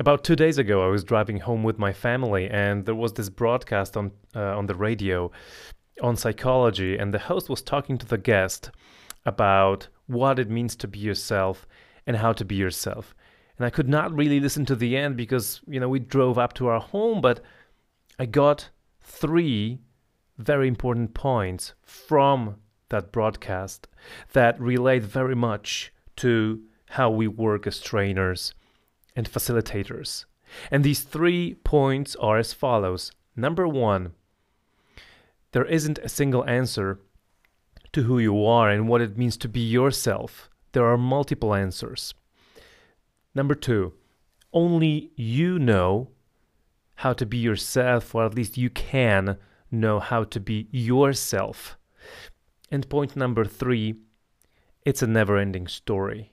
About two days ago, I was driving home with my family, and there was this broadcast on uh, on the radio on psychology, and the host was talking to the guest about what it means to be yourself and how to be yourself. And I could not really listen to the end because you know we drove up to our home, but I got three very important points from that broadcast that relate very much to how we work as trainers and facilitators. And these three points are as follows. Number one, there isn't a single answer to who you are and what it means to be yourself. There are multiple answers. Number two, only you know how to be yourself, or at least you can know how to be yourself. And point number three, it's a never ending story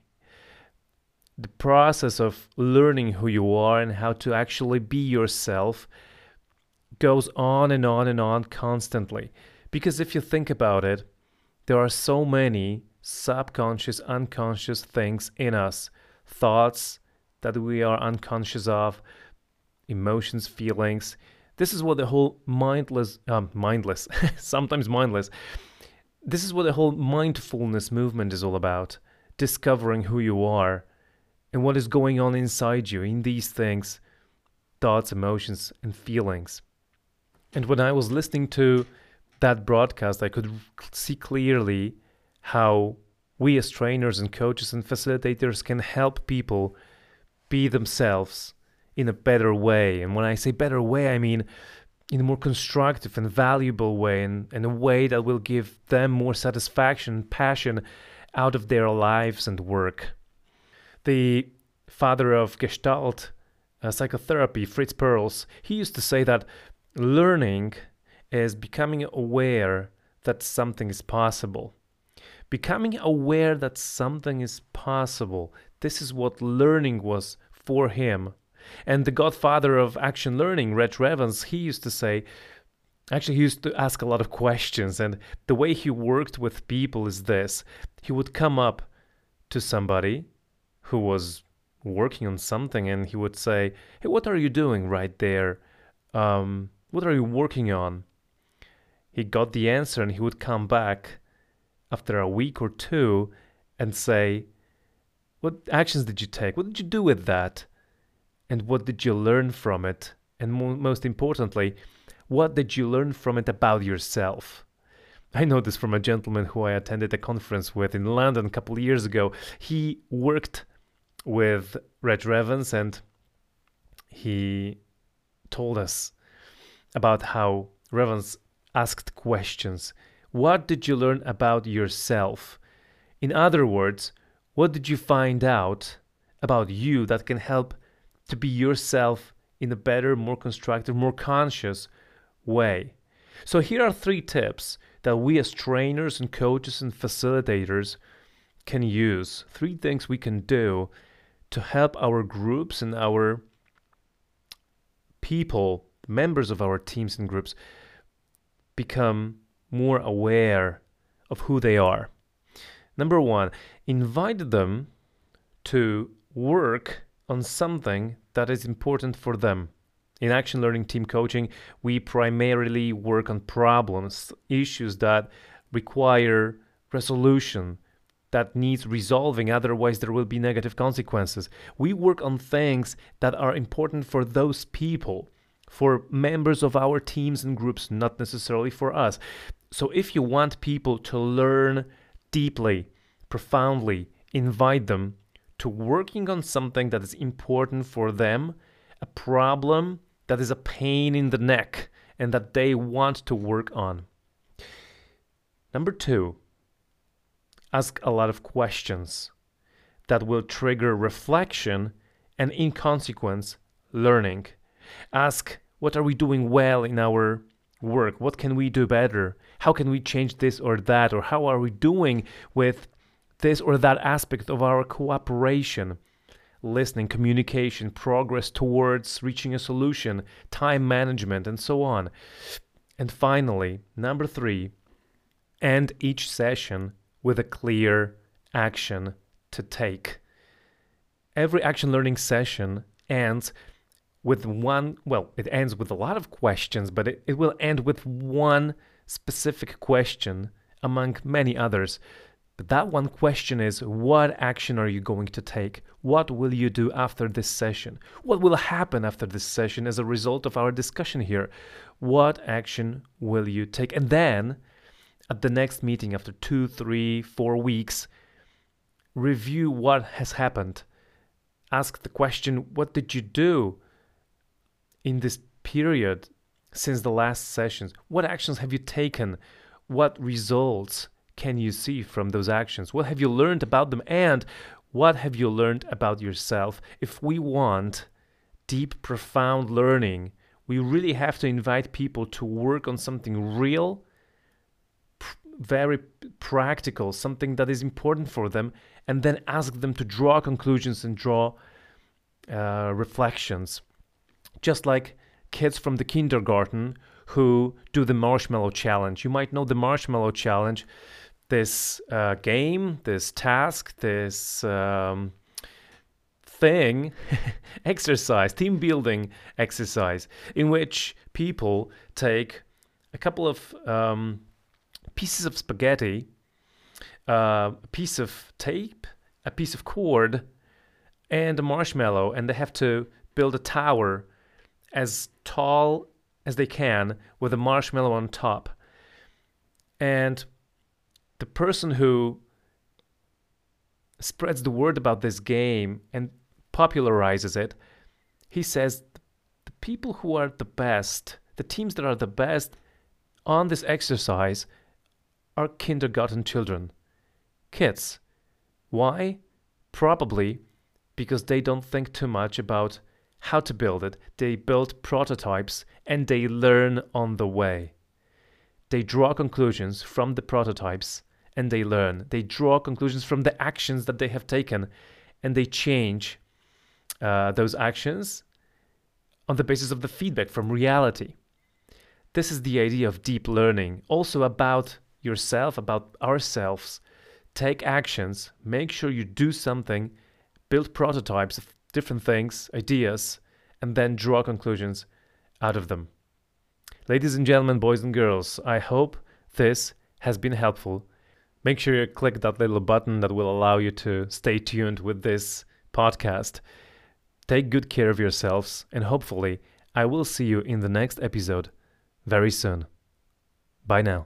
the process of learning who you are and how to actually be yourself goes on and on and on constantly. Because if you think about it, there are so many subconscious, unconscious things in us, thoughts that we are unconscious of, emotions, feelings. This is what the whole mindless, um, mindless, sometimes mindless. This is what the whole mindfulness movement is all about discovering who you are and what is going on inside you in these things thoughts, emotions, and feelings. And when I was listening to that broadcast, I could see clearly how we, as trainers and coaches and facilitators, can help people be themselves in a better way. And when I say better way, I mean in a more constructive and valuable way, and in a way that will give them more satisfaction, passion out of their lives and work the father of Gestalt uh, psychotherapy, Fritz Perls, he used to say that learning is becoming aware that something is possible. Becoming aware that something is possible. This is what learning was for him. And the godfather of action learning, Reg Revans, he used to say, actually, he used to ask a lot of questions. And the way he worked with people is this he would come up to somebody who was working on something and he would say, Hey, what are you doing right there? Um, what are you working on? He got the answer and he would come back after a week or two and say, What actions did you take? What did you do with that? And what did you learn from it? And mo- most importantly, what did you learn from it about yourself? I know this from a gentleman who I attended a conference with in London a couple years ago. He worked with Reg Revans, and he told us about how Revans asked questions. What did you learn about yourself? In other words, what did you find out about you that can help to be yourself in a better, more constructive, more conscious way? So, here are three tips that we as trainers and coaches and facilitators can use. Three things we can do to help our groups and our people, members of our teams and groups, become more aware of who they are. Number one, invite them to work on something that is important for them. In action learning team coaching, we primarily work on problems, issues that require resolution, that needs resolving, otherwise, there will be negative consequences. We work on things that are important for those people, for members of our teams and groups, not necessarily for us. So, if you want people to learn deeply, profoundly, invite them to working on something that is important for them, a problem that is a pain in the neck, and that they want to work on. Number two, ask a lot of questions that will trigger reflection and, in consequence, learning. Ask, what are we doing well in our work? What can we do better? How can we change this or that? Or how are we doing with this or that aspect of our cooperation? Listening, communication, progress towards reaching a solution, time management, and so on. And finally, number three, end each session with a clear action to take. Every action learning session ends with one, well, it ends with a lot of questions, but it, it will end with one specific question among many others. But that one question is what action are you going to take? What will you do after this session? What will happen after this session as a result of our discussion here? What action will you take? And then at the next meeting, after two, three, four weeks, review what has happened. Ask the question what did you do in this period since the last sessions? What actions have you taken? What results? can you see from those actions? What have you learned about them? And what have you learned about yourself? If we want deep, profound learning, we really have to invite people to work on something real, very practical, something that is important for them, and then ask them to draw conclusions and draw uh, reflections. Just like kids from the kindergarten who do the marshmallow challenge. You might know the marshmallow challenge this uh, game, this task, this um, thing, exercise, team building exercise, in which people take a couple of um, pieces of spaghetti, uh, a piece of tape, a piece of cord, and a marshmallow, and they have to build a tower as tall as they can with a marshmallow on top. And the person who spreads the word about this game and popularizes it, he says the people who are the best, the teams that are the best on this exercise are kindergarten children, kids. Why? Probably because they don't think too much about how to build it. They build prototypes and they learn on the way. They draw conclusions from the prototypes and they learn. They draw conclusions from the actions that they have taken and they change uh, those actions on the basis of the feedback from reality. This is the idea of deep learning, also about yourself, about ourselves. Take actions, make sure you do something, build prototypes of different things, ideas, and then draw conclusions out of them. Ladies and gentlemen, boys and girls, I hope this has been helpful. Make sure you click that little button that will allow you to stay tuned with this podcast. Take good care of yourselves, and hopefully, I will see you in the next episode very soon. Bye now.